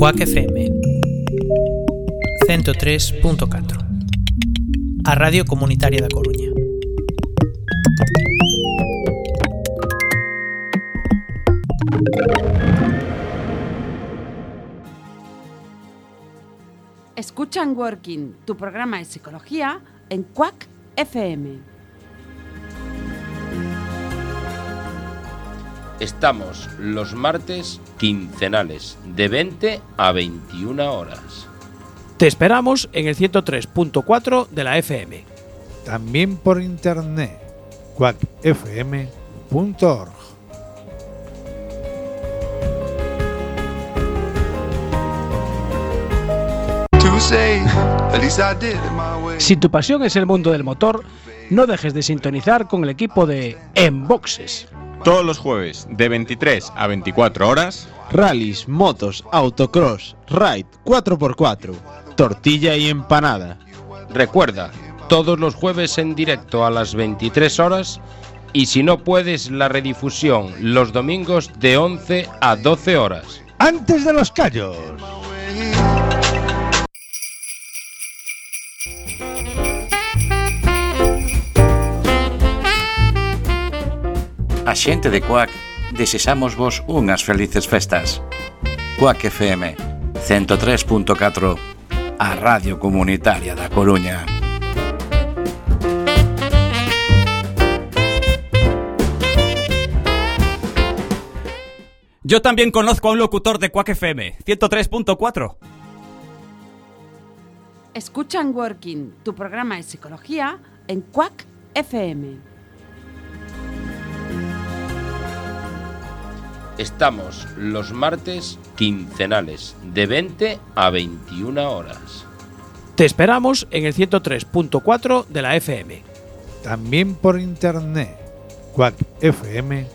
Coac FM 103.4 A Radio Comunitaria da Coruña. Escuchan Working, tu programa de psicología en Quack FM. Estamos los martes quincenales de 20 a 21 horas. Te esperamos en el 103.4 de la FM. También por internet, quackfm.org. Si tu pasión es el mundo del motor, no dejes de sintonizar con el equipo de Enboxes. Todos los jueves de 23 a 24 horas, rallies, motos, autocross, ride 4x4, tortilla y empanada. Recuerda, todos los jueves en directo a las 23 horas y si no puedes la redifusión los domingos de 11 a 12 horas. Antes de los callos. A xente de Coac desexamos vos unhas felices festas. Coac FM 103.4 A Radio Comunitaria da Coruña. Yo también conozco a un locutor de Quack FM 103.4. Escuchan Working, tu programa de psicología en Quack FM. Estamos los martes quincenales de 20 a 21 horas. Te esperamos en el 103.4 de la FM. También por internet, quackfm.org.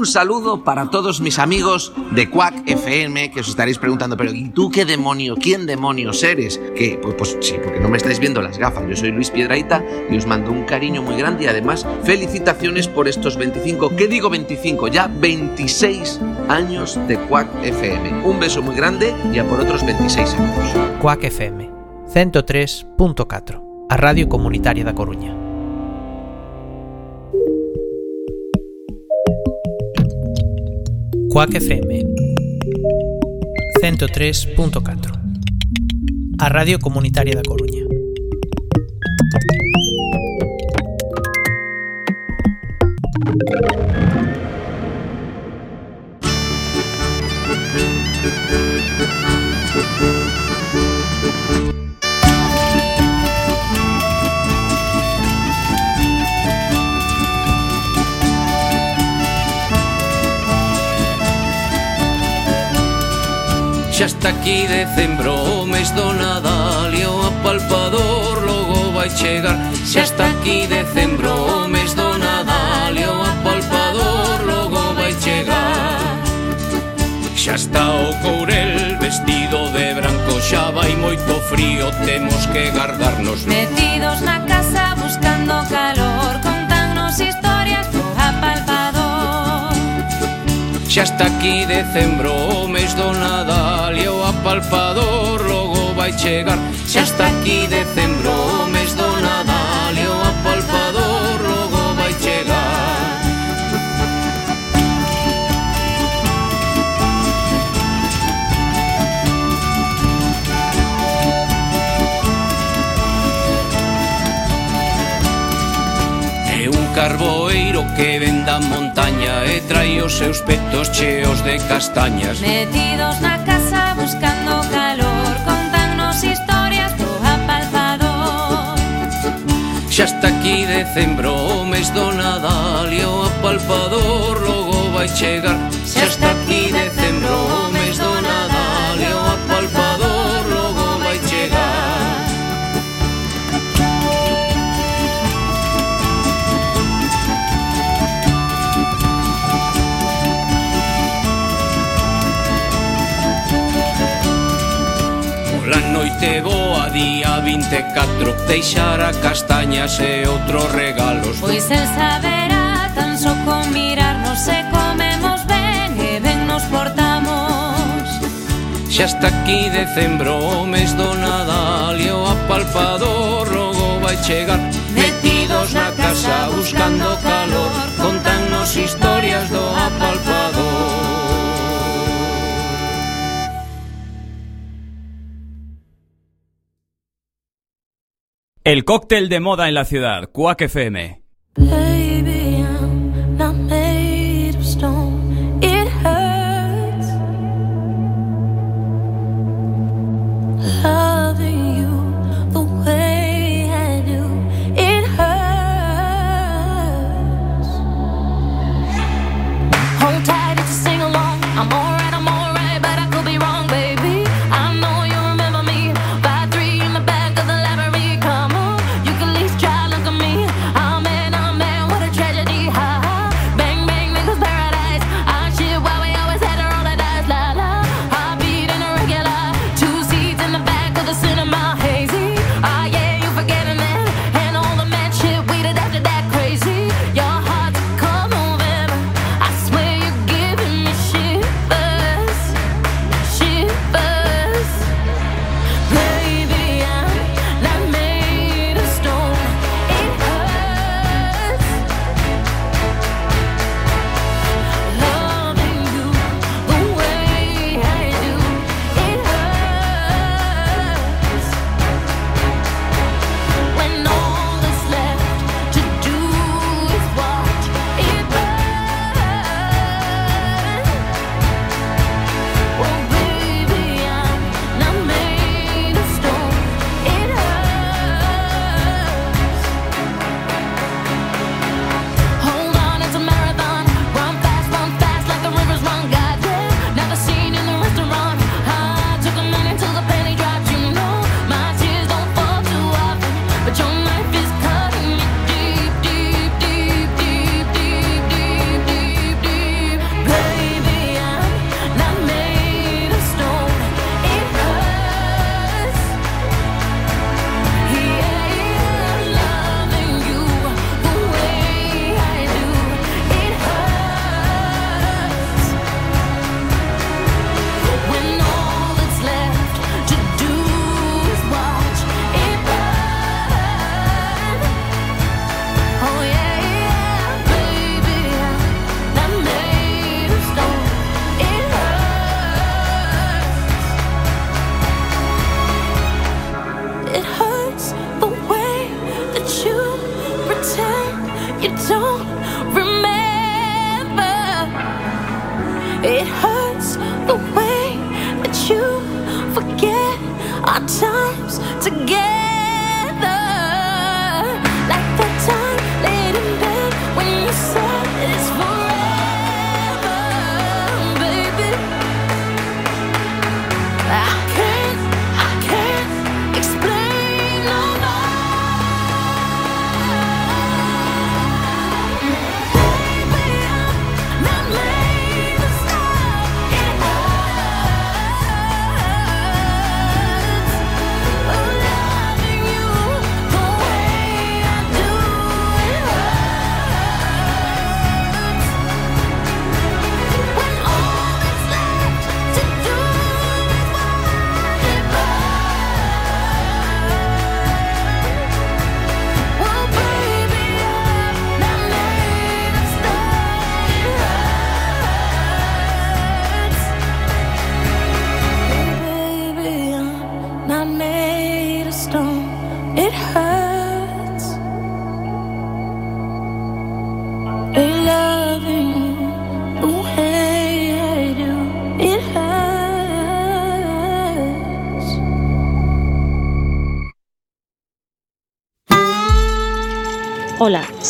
Un saludo para todos mis amigos de Quack FM que os estaréis preguntando, pero ¿y tú qué demonio, quién demonios eres? Que pues, pues, sí, porque no me estáis viendo las gafas. Yo soy Luis Piedraita y os mando un cariño muy grande y además felicitaciones por estos 25, ¿qué digo 25? Ya 26 años de Quack FM. Un beso muy grande y a por otros 26 años. Coac FM 103.4 A Radio Comunitaria da Coruña Coac FM 103.4 A Radio Comunitaria da Coruña Xa está aquí decembro, o mes do Nadal E o apalpador logo vai chegar Xa está aquí decembro, o mes do Nadal E o apalpador logo vai chegar Xa está o courel vestido de branco Xa vai moito frío, temos que guardarnos Metidos na casa buscando calor. Xa está aquí decembro, o mes do Nadal E o apalpador logo vai chegar. Xa está aquí decembro, o mes do Nadal E o apalpador logo vai chegar. É un carbón que ven da montaña e trai os seus petos cheos de castañas. Metidos na casa buscando calor, contanos historias do apalpador. Xa está aquí decembro, o mes do Nadal e o apalpador logo vai chegar. Xa está aquí decembro. de catro Deixara castañas e outros regalos Pois el saberá tan só con mirarnos E comemos ben e ben nos portamos. Xa está aquí decembro o mes do Nadal E o apalpador logo vai chegar. Metidos na casa buscando calor. Contanos historias El cóctel de moda en la ciudad, Quack FM.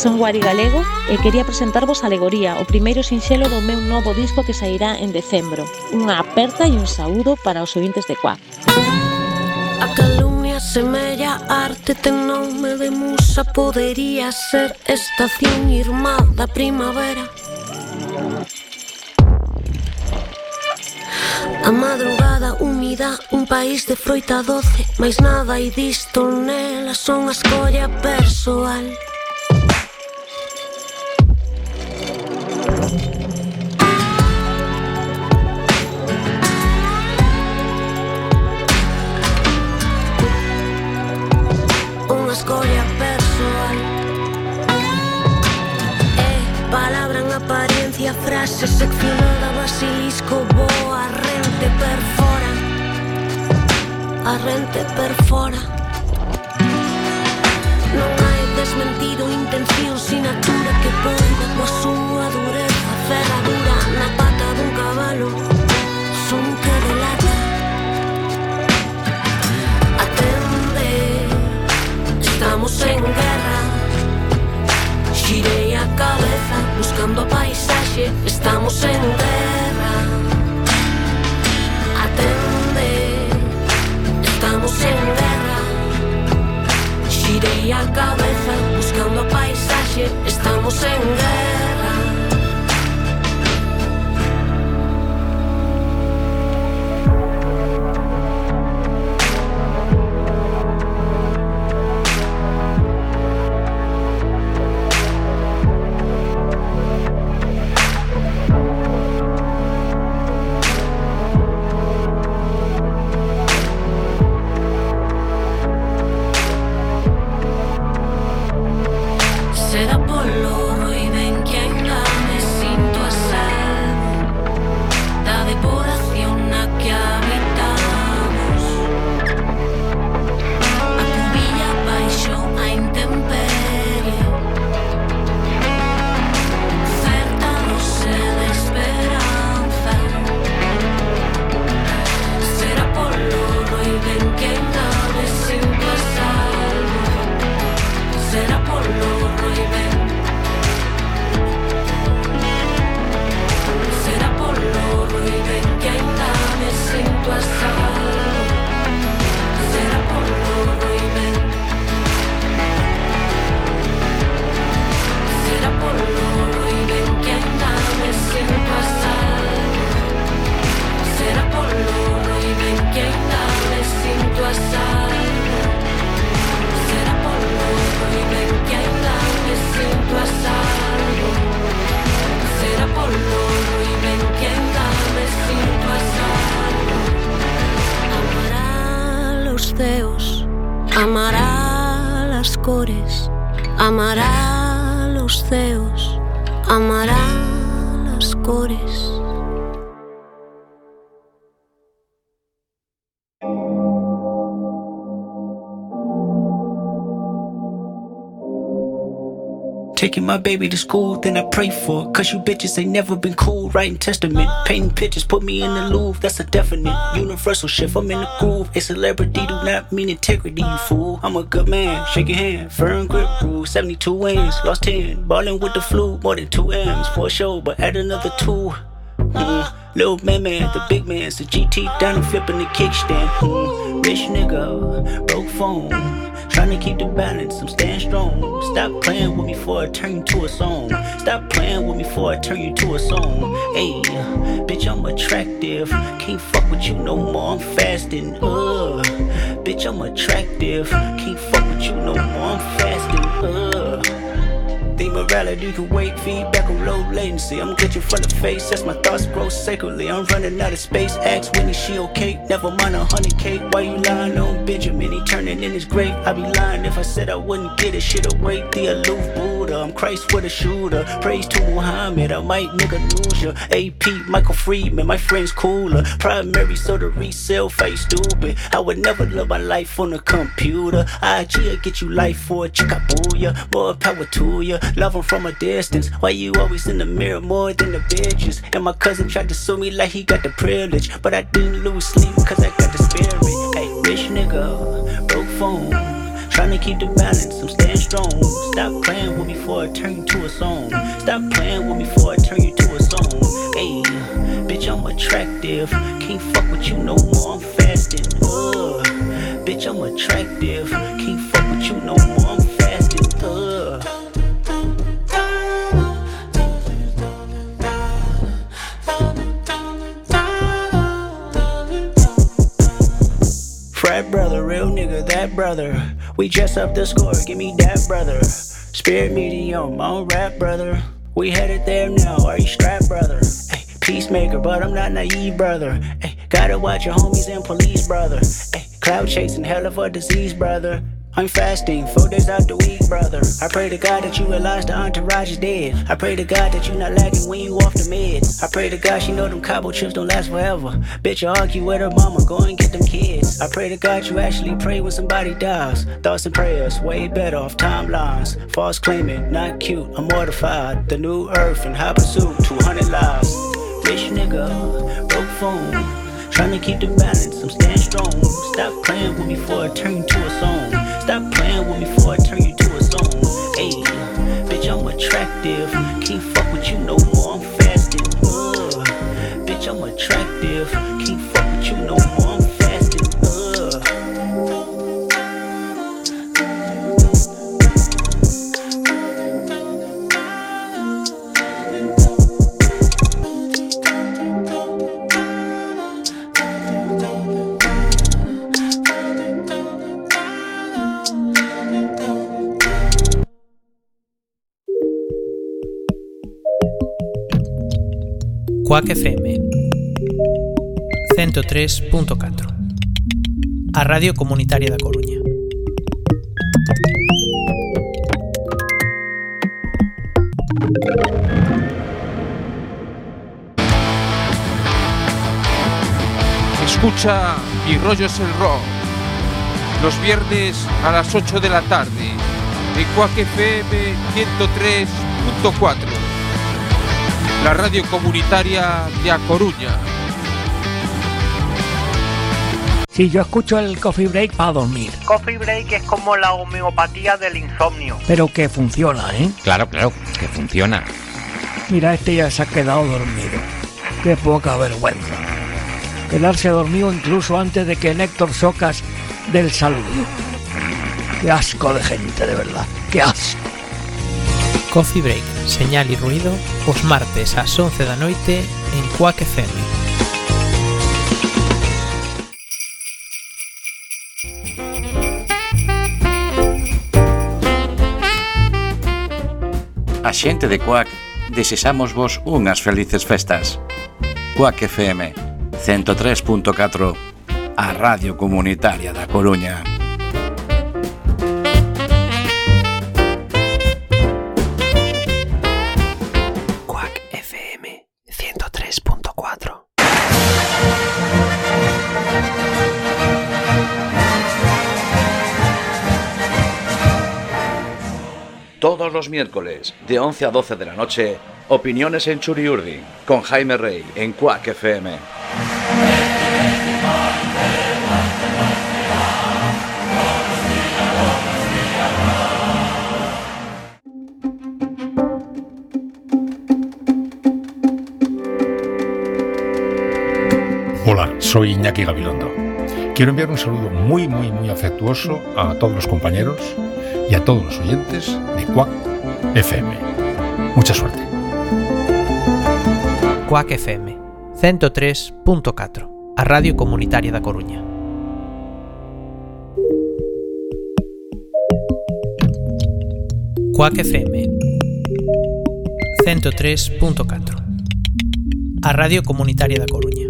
Son Guari Galego e quería presentarvos Alegoría, o primeiro sinxelo do meu novo disco que sairá en decembro. Unha aperta e un saúdo para os ointes de Cuac. A calumnia semella arte ten nome de musa Podería ser estación irmá da primavera A madrugada húmida, un país de froita doce Mais nada e disto nela, son a escolla persoal σε εκφυλώνα βασιλίσκο Boa Rente perfora. Arrente perfora. Non hai desmentido intención, sin natura que pon calle, estamos en guerra. Atende, estamos en guerra. Xirei a cabeza buscando a paisaxe, estamos en guerra. Amará Taking my baby to school, then I pray for. Cause you bitches ain't never been cool. Writing testament, painting pictures, put me in the Louvre. That's a definite universal shift. I'm in the groove. A celebrity do not mean integrity, you fool. I'm a good man, your hand. Firm grip rule, 72 wins, lost 10. Ballin' with the flu, more than 2 M's for sure, but add another 2. Mm, little man, man, the big man's the GT down and flipping the kickstand. Mm, rich nigga, broke phone. Trying to keep the balance, I'm staying strong. Stop playing with me before I turn you to a song. Stop playing with me before I turn you to a song. Hey, bitch, I'm attractive. Can't fuck with you no more, I'm fasting. Uh, bitch, I'm attractive. Can't fuck with you no more, I'm fasting. Think morality can wait, feedback on low latency. I'm glitching from the face as my thoughts grow sacredly. I'm running out of space. Ask Winnie, she okay? Never mind a hundred K. Why you lying on Benjamin? He turning in his grave. I'd be lying if I said I wouldn't get it. Shit away, the aloof Buddha. I'm Christ with a shooter. Praise to Muhammad. I might nigga lose ya. AP, Michael Friedman, my friend's cooler. Primary, so the resale face stupid. I would never live my life on a computer. IG will get you life for a chick, ya. More power to ya. Love 'em from a distance. Why you always in the mirror more than the bitches? And my cousin tried to sue me like he got the privilege. But I didn't lose sleep cause I got the spirit. Hey, rich nigga, broke phone. Trying to keep the balance, I'm staying strong. Stop playing with me before I turn you to a song. Stop playing with me before I turn you to a song. Hey, bitch, I'm attractive. Can't fuck with you no more, I'm fasting. Uh, bitch, I'm attractive. Can't fuck with you no more, brother. We dress up the score, give me that, brother. Spirit medium, on rap, brother. We headed there now, are you strapped, brother? Peacemaker, but I'm not naive, brother. Gotta watch your homies and police, brother. Cloud chasing, hell of a disease, brother. I'm fasting, four days out the week, brother. I pray to God that you realize the entourage is dead. I pray to God that you not lagging when you off the meds. I pray to God she know them cobble chips don't last forever. Bitch, you argue with her mama, go and get them kids. I pray to God you actually pray when somebody dies. Thoughts and prayers, way better off timelines. False claiming, not cute, I'm mortified. The new earth and high pursuit, 200 lives. Rich nigga, broke phone. Trying to keep the balance, I'm staying strong. Stop playing with me before I turn to a song. Stop playing with me before I turn you to a song. Hey, bitch, I'm attractive. Can't fuck with you no more, I'm fasting. Ugh. Bitch, I'm attractive. Quack FM 103.4 A Radio Comunitaria da Coruña Escucha Mi rollo es el rock. Los viernes a las 8 de la tarde. En Quack FM 103.4. La radio comunitaria de A Coruña. Sí, yo escucho el coffee break para dormir, Coffee break es como la homeopatía del insomnio. pero que funciona, ¿eh? Claro, claro, que funciona. Mira, este ya se ha quedado dormido. Qué poca vergüenza. Quedarse dormido incluso antes de que Néctor Socas del saludo. Qué asco de gente, de verdad. Qué asco. Coffee Break, señal e ruido os martes ás 11 da noite en Cuac FM. A xente de Cuac desexamos vos unhas felices festas. Cuac FM 103.4 A Radio Comunitaria da Coruña. Todos los miércoles, de 11 a 12 de la noche, opiniones en Churiurdi, con Jaime Rey, en Quack FM. Hola, soy Iñaki Gabilondo. Quiero enviar un saludo muy, muy, muy afectuoso a todos los compañeros y a todos los oyentes Quack FM. Mucha suerte. Quack FM 103.4 A Radio Comunitaria da Coruña Quack FM 103.4 A Radio Comunitaria da Coruña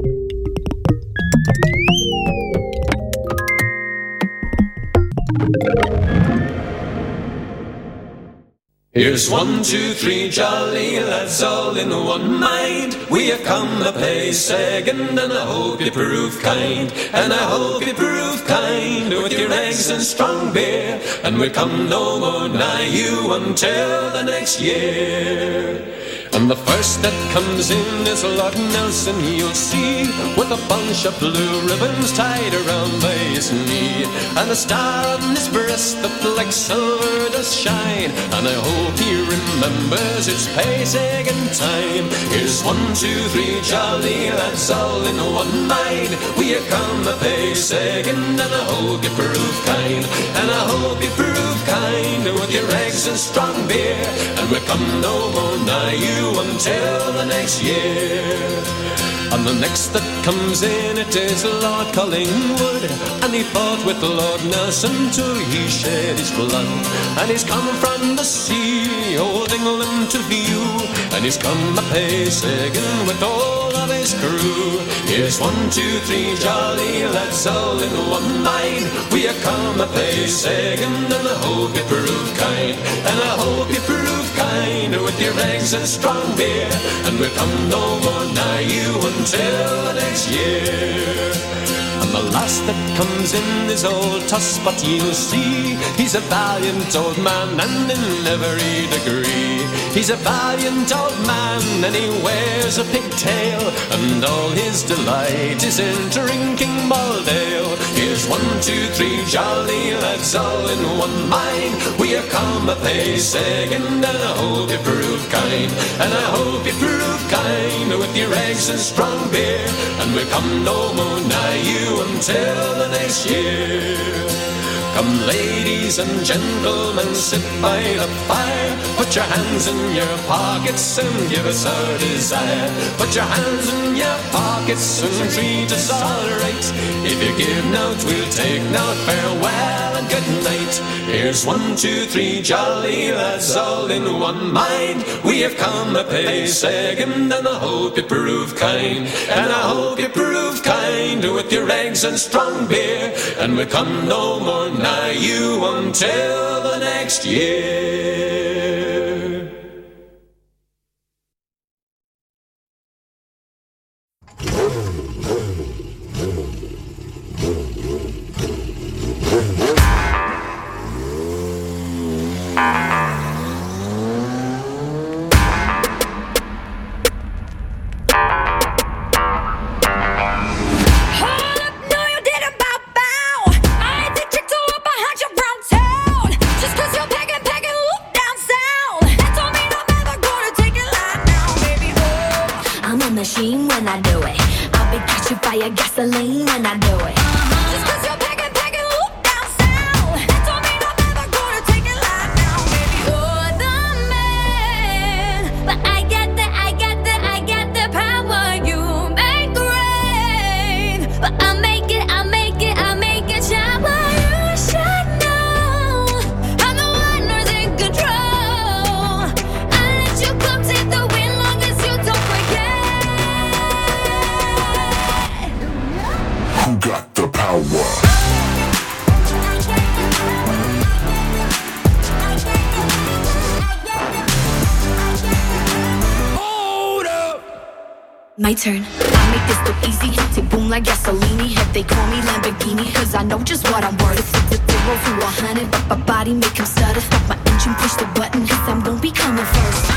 Here's one, two, three jolly lads all in one mind. We have come a play second, and I hope you prove kind. And I hope you prove kind with your eggs and strong beer. And we'll come no more nigh you until the next year. And the first that comes in is Lord Nelson, you'll see, with a bunch of blue ribbons tied around by his knee, and a star on his breast that like silver does shine. And I hope he remembers it's pace-egging time. Here's one, two, three jolly lads all in one mind. We are come a pace-egging, and I hope you prove kind, and I hope you prove kind with your eggs and strong beer, and we'll come no more nigh you until the next year. And the next that comes in it is Lord Collingwood. And he fought with Lord Nelson till he shed his blood. And he's come from the sea, old England to view. And he's come a pace again with all of his crew. Here's one, two, three jolly lads all in one mind. We are come a pace again and I hope you prove kind. And I hope you prove kind with your eggs and strong beer. And we'll come no more nigh you until the next year the last that comes in is old Tuss, but you'll see He's a valiant old man and in every degree. He's a valiant old man and he wears a pigtail And all his delight is in drinking Maldale Here's one, two, three jolly lads all in one mind. We are come a pace again and I hope you prove kind. And I hope you prove kind with your eggs and strong beer. And we'll come no more nigh you until the next year. Come, ladies and gentlemen, sit by the fire. Put your hands in your pockets and give us our desire. Put your hands in your pockets and treat us all right. If you give note, we'll take note. Farewell and good night. Here's one, two, three jolly lads all in one mind. We have come a pace again, and I hope you prove kind. And I hope you prove with your eggs and strong beer. And we come no more nigh you until the next year. Fire gasoline when I do it. My turn. I make this look easy. Tick boom like gasoline. If they call me Lamborghini, cause I know just what I'm worth. A zero to a hundred, but my body make him stutter. Stop my engine, push the button, cause I'm gonna be coming first.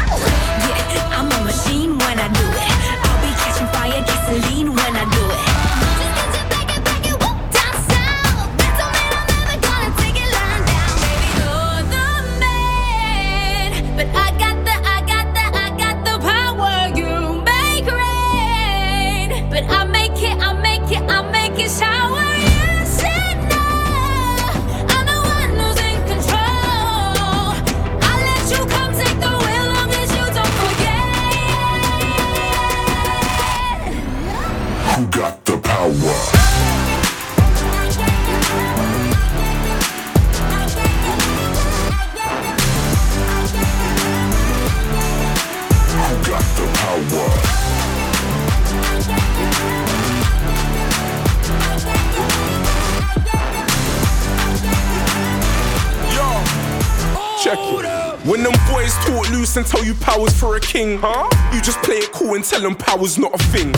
Tell them power's not a thing.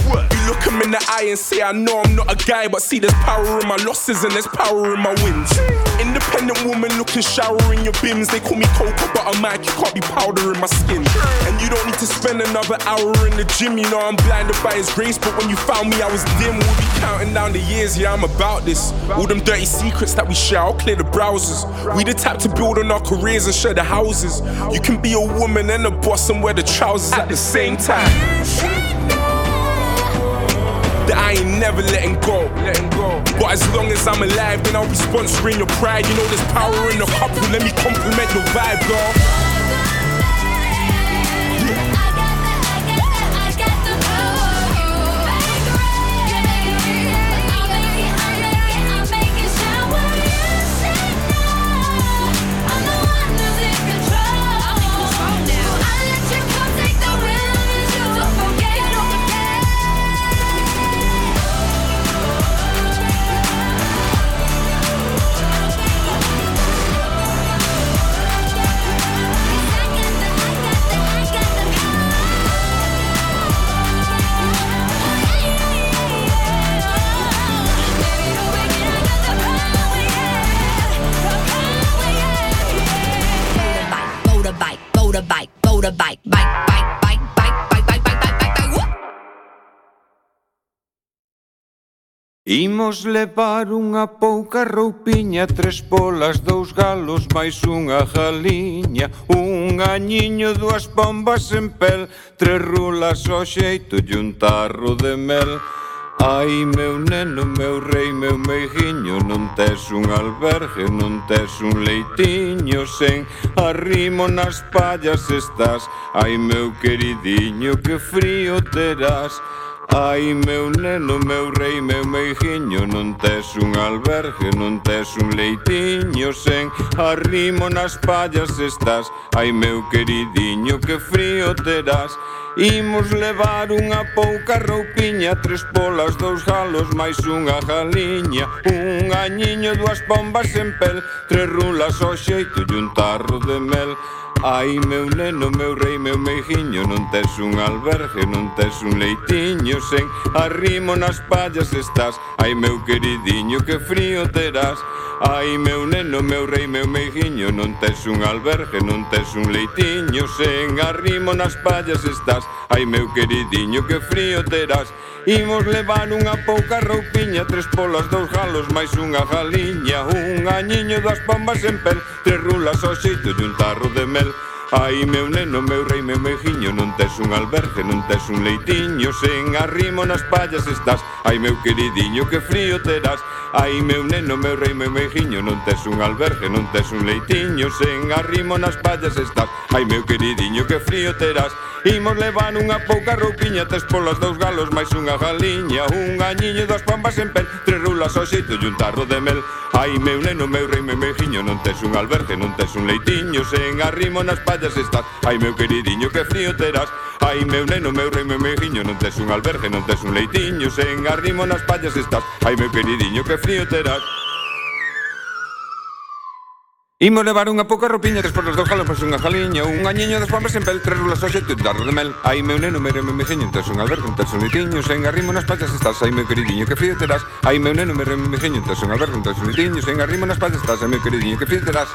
Look them in the eye and say, I know I'm not a guy, but see, there's power in my losses and there's power in my wins. Independent woman looking shower in your bims. They call me Cocoa Butter Mike, you can't be powder in my skin. And you don't need to spend another hour in the gym. You know I'm blinded by his grace, but when you found me, I was dim. We'll be counting down the years, yeah, I'm about this. All them dirty secrets that we share, I'll clear the browsers. We the type to build on our careers and share the houses. You can be a woman and a boss and wear the trousers at the same time. That I ain't never letting go. Letting go. But as long as I'm alive, then I'll be sponsoring your pride. You know there's power in the couple. Let me compliment your vibe, girl. Imos levar unha pouca roupiña Tres polas, dous galos, máis unha galiña. Un añiño, dúas pombas en pel Tres rulas ao xeito e un tarro de mel. Ai, meu neno, meu rei, meu meijiño Non tes un albergue, non tes un leitiño. Sen arrimo nas pallas estás Ai, meu queridiño, que frío terás. Ai meu neno, meu rei, meu meijiño Non tes un albergue, non tes un leitiño Sen arrimo nas pallas estás. Ai meu queridiño, que frío terás Imos levar unha pouca roupiña Tres polas, dous galos, máis unha galiña Un añiño, dúas pombas en pel Tres rulas ao xeito e un tarro de mel. Ai meu neno, meu rei, meu meijiño Non tes un albergue, non tes un leitiño Sen arrimo nas pallas estás. Ai meu queridiño, que frío terás. Ai meu neno, meu rei, meu meijiño Non tes un albergue, non tes un leitiño Sen arrimo nas pallas estás. Ai meu queridiño, que frío terás. Imos levar unha pouca roupiña Tres polas, dous galos, máis unha galiña Un añiño das pombas en pel Tres rulas ao xeito e un tarro de mel. Ai meu neno, meu rei, meu mejiño Non tes un albergue, non tes un leitiño Sen arrimo nas pallas estás. Ai meu queridiño, que frío terás. Ai meu neno, meu rei, meu mejiño Non tes un albergue, non tes un leitiño Sen arrimo nas pallas estás. Ai meu queridiño, que frío terás. Imos levar unha pouca roupiña Tes polas dous galos, máis unha galiña Un añiño das pambas en pel Tres rulas ao xeito e un tarro de mel. Ai meu neno, meu rei, meu mejiño Non tes un albergue, non tes un leitiño Sen arrimo nas pallas batallas estás Ai meu queridiño que frío terás. Ai meu neno, meu rei, meu meijiño Non tes un albergue, non tes un leitiño Sen arrimo nas pallas estás. Ai meu queridiño que frío terás. Imos levar unha pouca ropiña, despois dos dos galopas unha jaliña Un añiño das pombas en pel, tres rulas oxe, tu tarro de mel. Ai meu neno, meu meu mejiño, tes un albergue, tes un litiño Sen arrimo nas pallas estás, ai meu queridiño que frío terás. Ai meu neno, meu meu mejiño, tes un albergue, tes un litiño Sen arrimo nas pallas estás, ai meu queridiño que frío terás.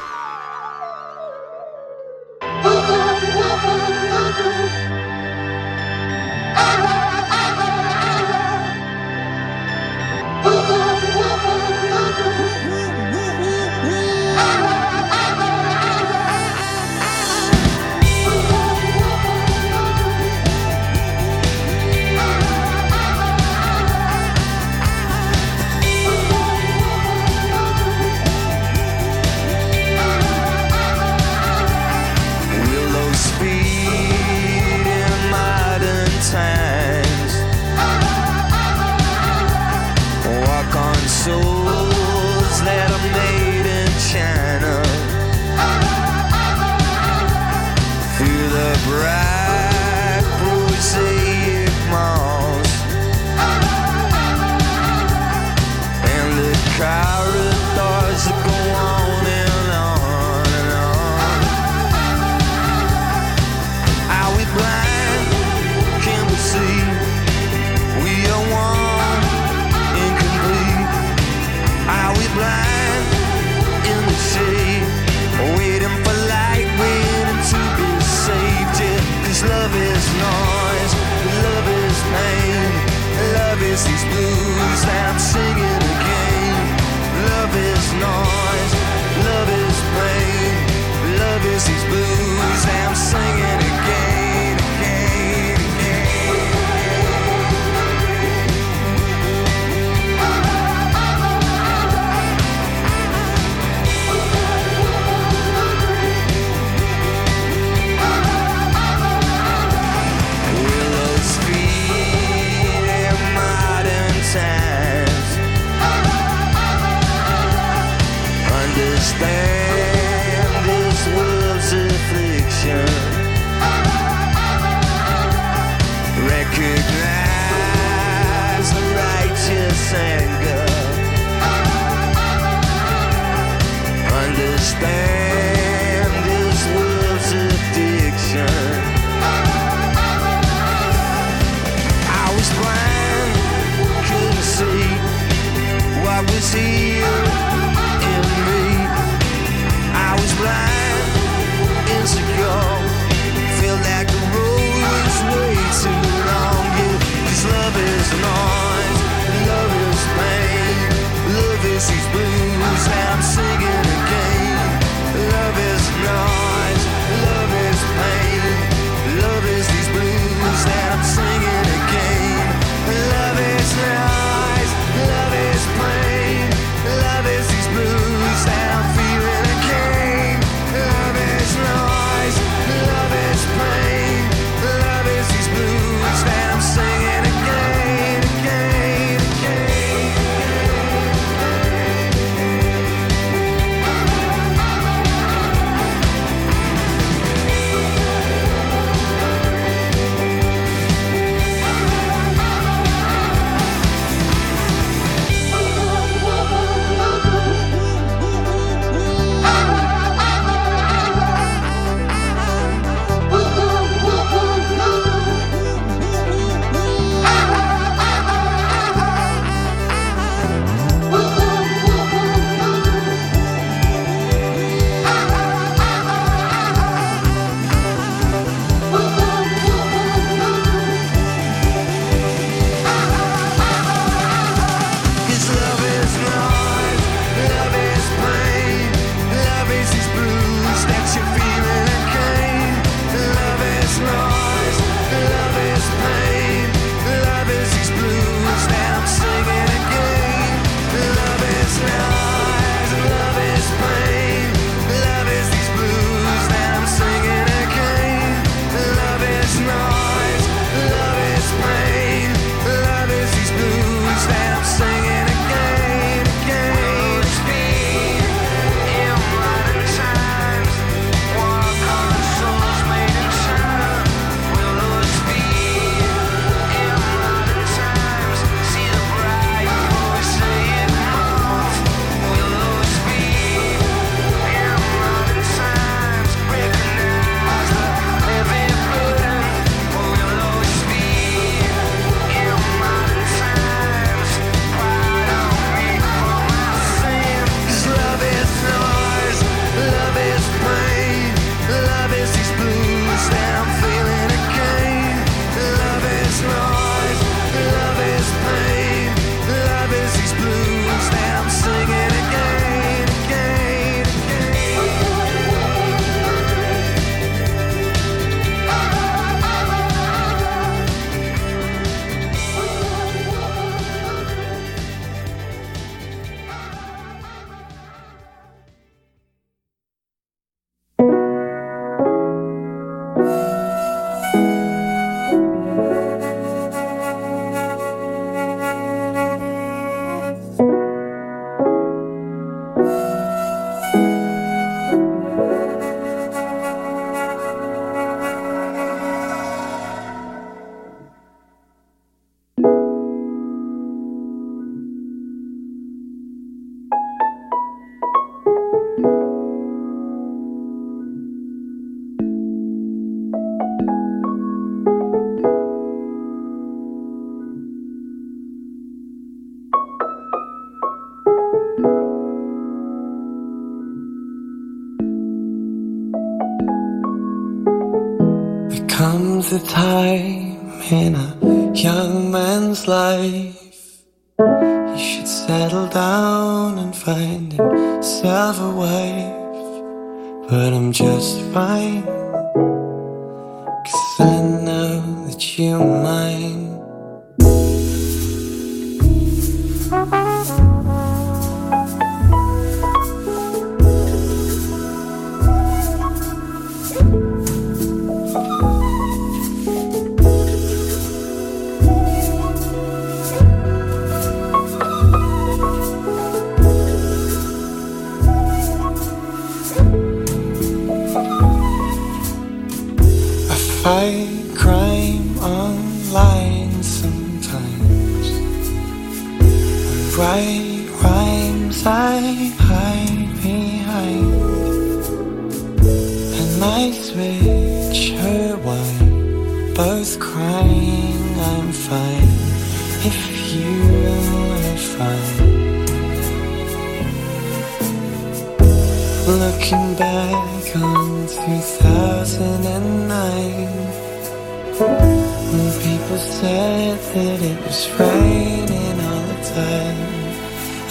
猜。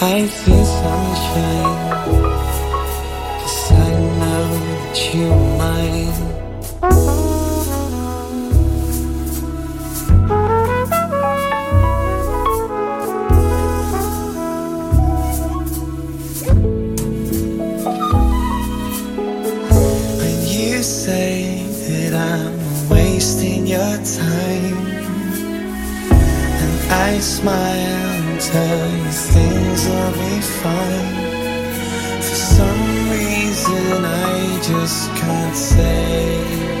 I see sunshine. Cause I know that you're mine When you say that I'm wasting your time And I smile tell you things will be fine. For some reason, I just can't say.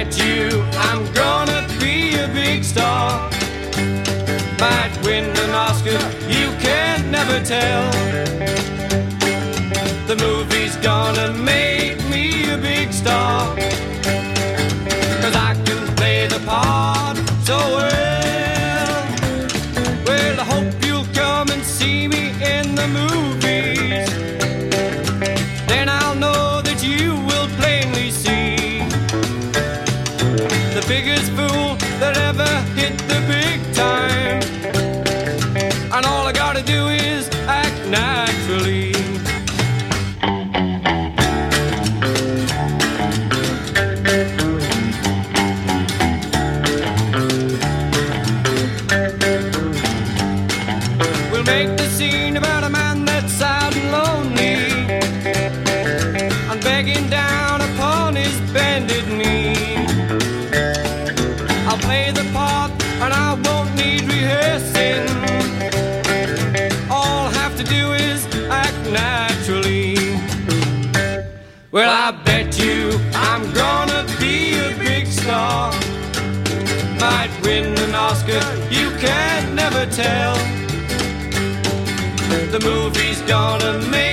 tell. Well, I bet you I'm gonna be a big star. Might win an Oscar, you can never tell. The movie's gonna make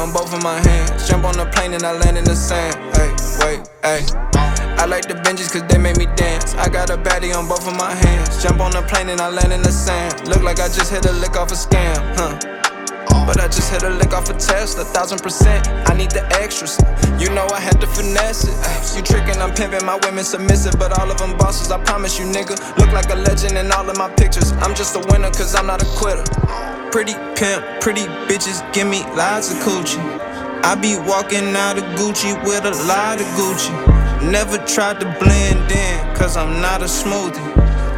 on both of my hands. Jump on the plane and I land in the sand. Hey, wait, hey. I like the Benjis cause they make me dance. I got a baddie on both of my hands. Jump on the plane and I land in the sand. Look like I just hit a lick off a scam, huh? But I just hit a lick off a test, a thousand percent. I need the extras. You know I had to finesse it. You tricking, I'm pimping, my women submissive, but all of them bosses, I promise you, nigga. Look like a legend in all of my pictures. I'm just a winner, cause I'm not a quitter. Pretty pimp, pretty bitches, give me lots of coochie. I be walking out of Gucci with a lot of Gucci. Never tried to blend in, cause I'm not a smoothie.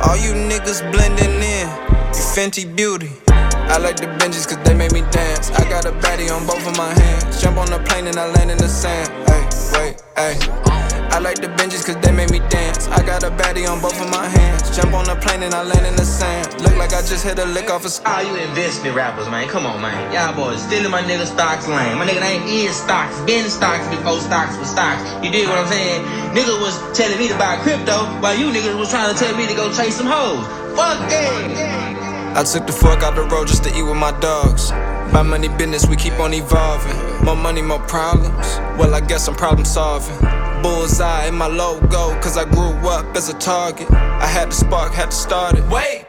All you niggas blending in, you Fenty Beauty. I like the Benjis cause they make me dance. I got a baddie on both of my hands. Jump on the plane and I land in the sand. Hey, wait, hey. I like the Benjis cause they make me dance. I got a baddie on both of my hands. Jump on the plane and I land in the sand. Look like I just hit a lick off a Ah, you investment rappers, man. Come on, man. Y'all boys stealing my nigga stocks lane. My nigga name is stocks. Been stocks before stocks was stocks. You dig what I'm saying? Nigga was telling me to buy crypto while you niggas was trying to tell me to go chase some hoes. Fuck that. I took the fork out the road just to eat with my dogs. My money business, we keep on evolving. More money, more problems. Well, I guess I'm problem solving. Bullseye in my logo, cause I grew up as a target. I had the spark, had to start it. Wait!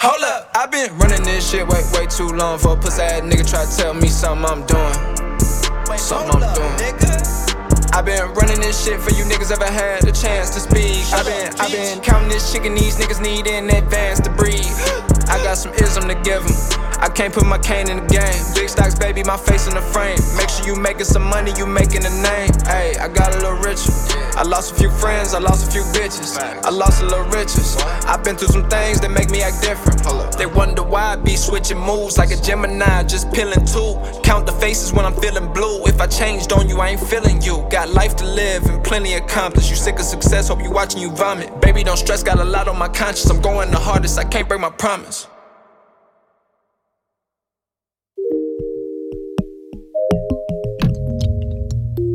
Hold up, I've been running this shit way, way too long for a pussy ass nigga try to tell me something I'm doing. Something I'm doing. i been running this shit for you niggas ever had a chance to speak. i been, i been counting this chicken these niggas need in advance to breathe. I got some ism to give 'em. I can't put my cane in the game. Big stocks, baby, my face in the frame. Make sure you making some money, you making a name. Hey, I got a little richer. I lost a few friends, I lost a few bitches. I lost a little riches. I've been through some things that make me act different. They wonder why I be switching moves like a Gemini, just peeling two. Count the faces when I'm feeling blue. If I changed on you, I ain't feeling you. Got life to live and plenty accomplished. You sick of success, hope you watching you vomit. Baby, don't stress, got a lot on my conscience. I'm going the hardest, I can't break my promise.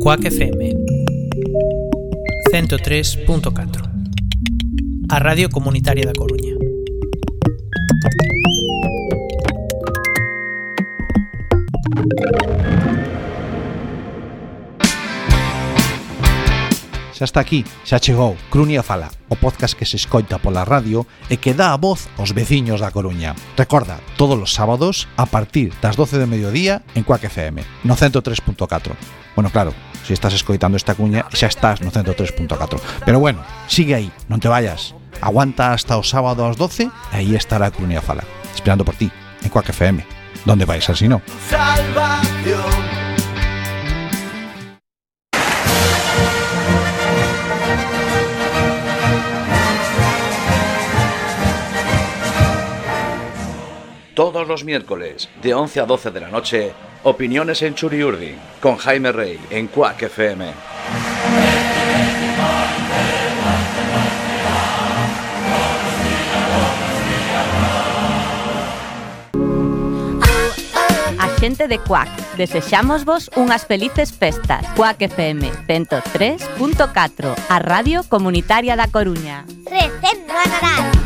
Quack FM 103.4 A Radio Comunitaria da Coruña Xa está aquí, xa chegou Crunia Fala, o podcast que se escoita pola radio e que dá a voz aos veciños da Coruña. Recorda, todos os sábados a partir das 12 de mediodía en Cuac FM, no 103.4. Bueno, claro, se estás escoitando esta cuña xa estás no 103.4. Pero bueno, sigue aí, non te vayas. Aguanta hasta o sábado ás 12 e aí estará Crunia Fala, esperando por ti, en Quack FM. Donde vais así no? Salvación. Todos los miércoles, de 11 a 12 de la noche, Opiniones en Churiurdi con Jaime Rey en Cuac FM. A xente de Cuac, desexamos vos unhas felices festas. Cuac FM 103.4, a Radio Comunitaria da Coruña. Recendo a Nadal.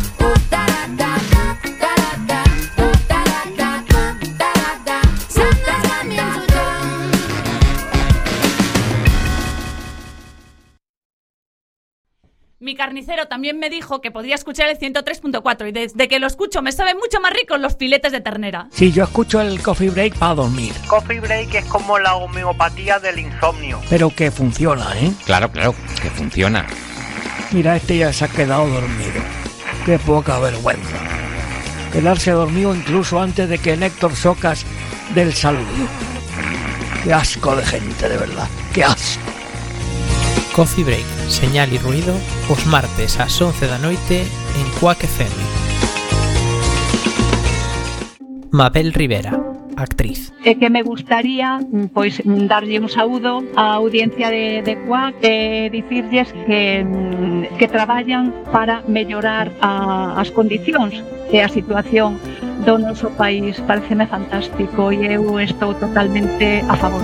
Mi carnicero también me dijo que podía escuchar el 103.4 y desde que lo escucho me saben mucho más ricos los filetes de ternera. Si yo escucho el coffee break para dormir, Coffee break es como la homeopatía del insomnio. pero que funciona, ¿eh? Claro, claro, que funciona. Mira, este ya se ha quedado dormido. Qué poca vergüenza. Quedarse dormido incluso antes de que Néctor Socas del saludo. Qué asco de gente, de verdad. Qué asco. Coffee Break, Señal e Ruido, os martes ás 11 da noite en Quack FM. Mabel Rivera, actriz. E que me gustaría mm, pois mm, darlle un saúdo á audiencia de, de Cuac e dicirlles que, mm, que traballan para mellorar a, as condicións e a situación do noso país. Pareceme fantástico e eu estou totalmente a favor.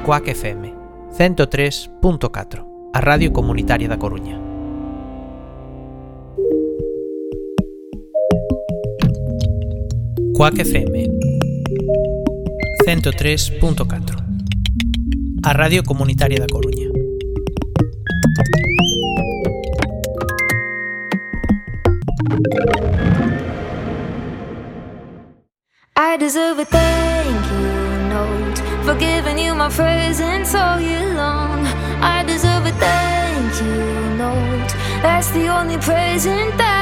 Quack FM 103.4 A Radio Comunitaria da Coruña. Quack FM 103.4 A Radio Comunitaria da Coruña. I deserve a thank you note for giving you my presents all year long. I deserve a thank you note. That's the only present that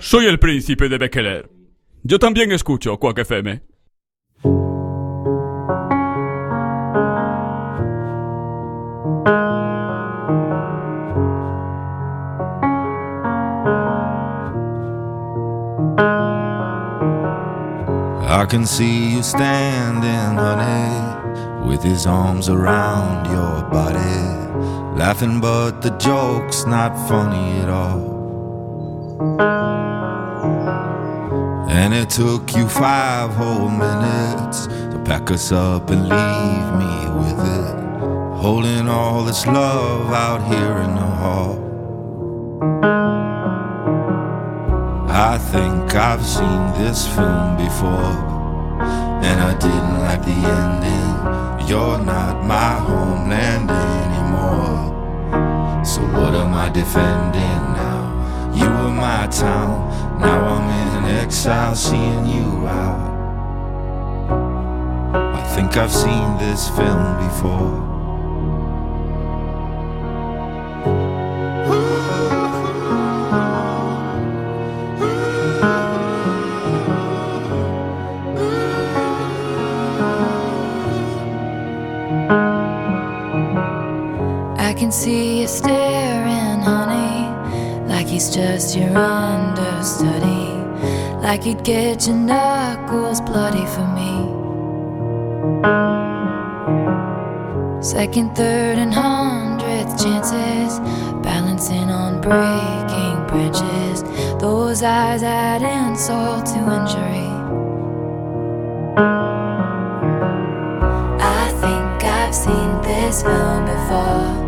Soy el príncipe de Bekeler. Yo también escucho Quack FM. I can see you standing, honey, with his arms around your body, laughing, but the joke's not funny at all. And it took you five whole minutes to pack us up and leave me with it, holding all this love out here in the hall. I think I've seen this film before, and I didn't like the ending. You're not my homeland anymore. So what am I defending? You were my town, now I'm in exile, seeing you out. I think I've seen this film before. I can see you like he's just your understudy, like he'd get your knuckles bloody for me. Second, third, and hundredth chances, balancing on breaking branches. Those eyes add insult to injury. I think I've seen this film before,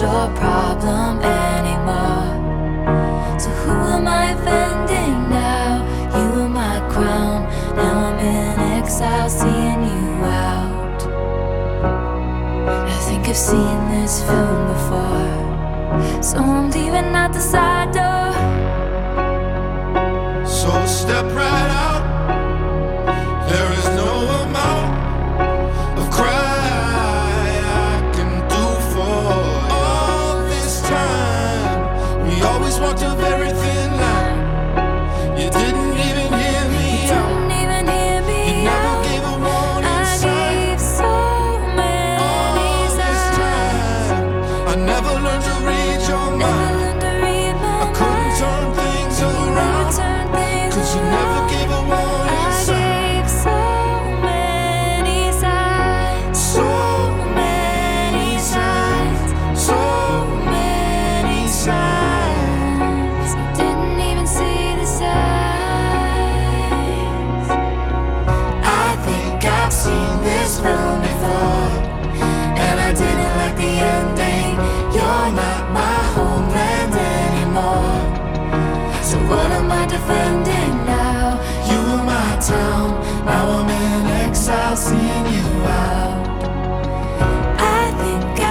your problem anymore. So who am I offending now? You were my crown, now I'm in exile, seeing you out. I think I've seen this film before, so I'm leaving out the side door. So step right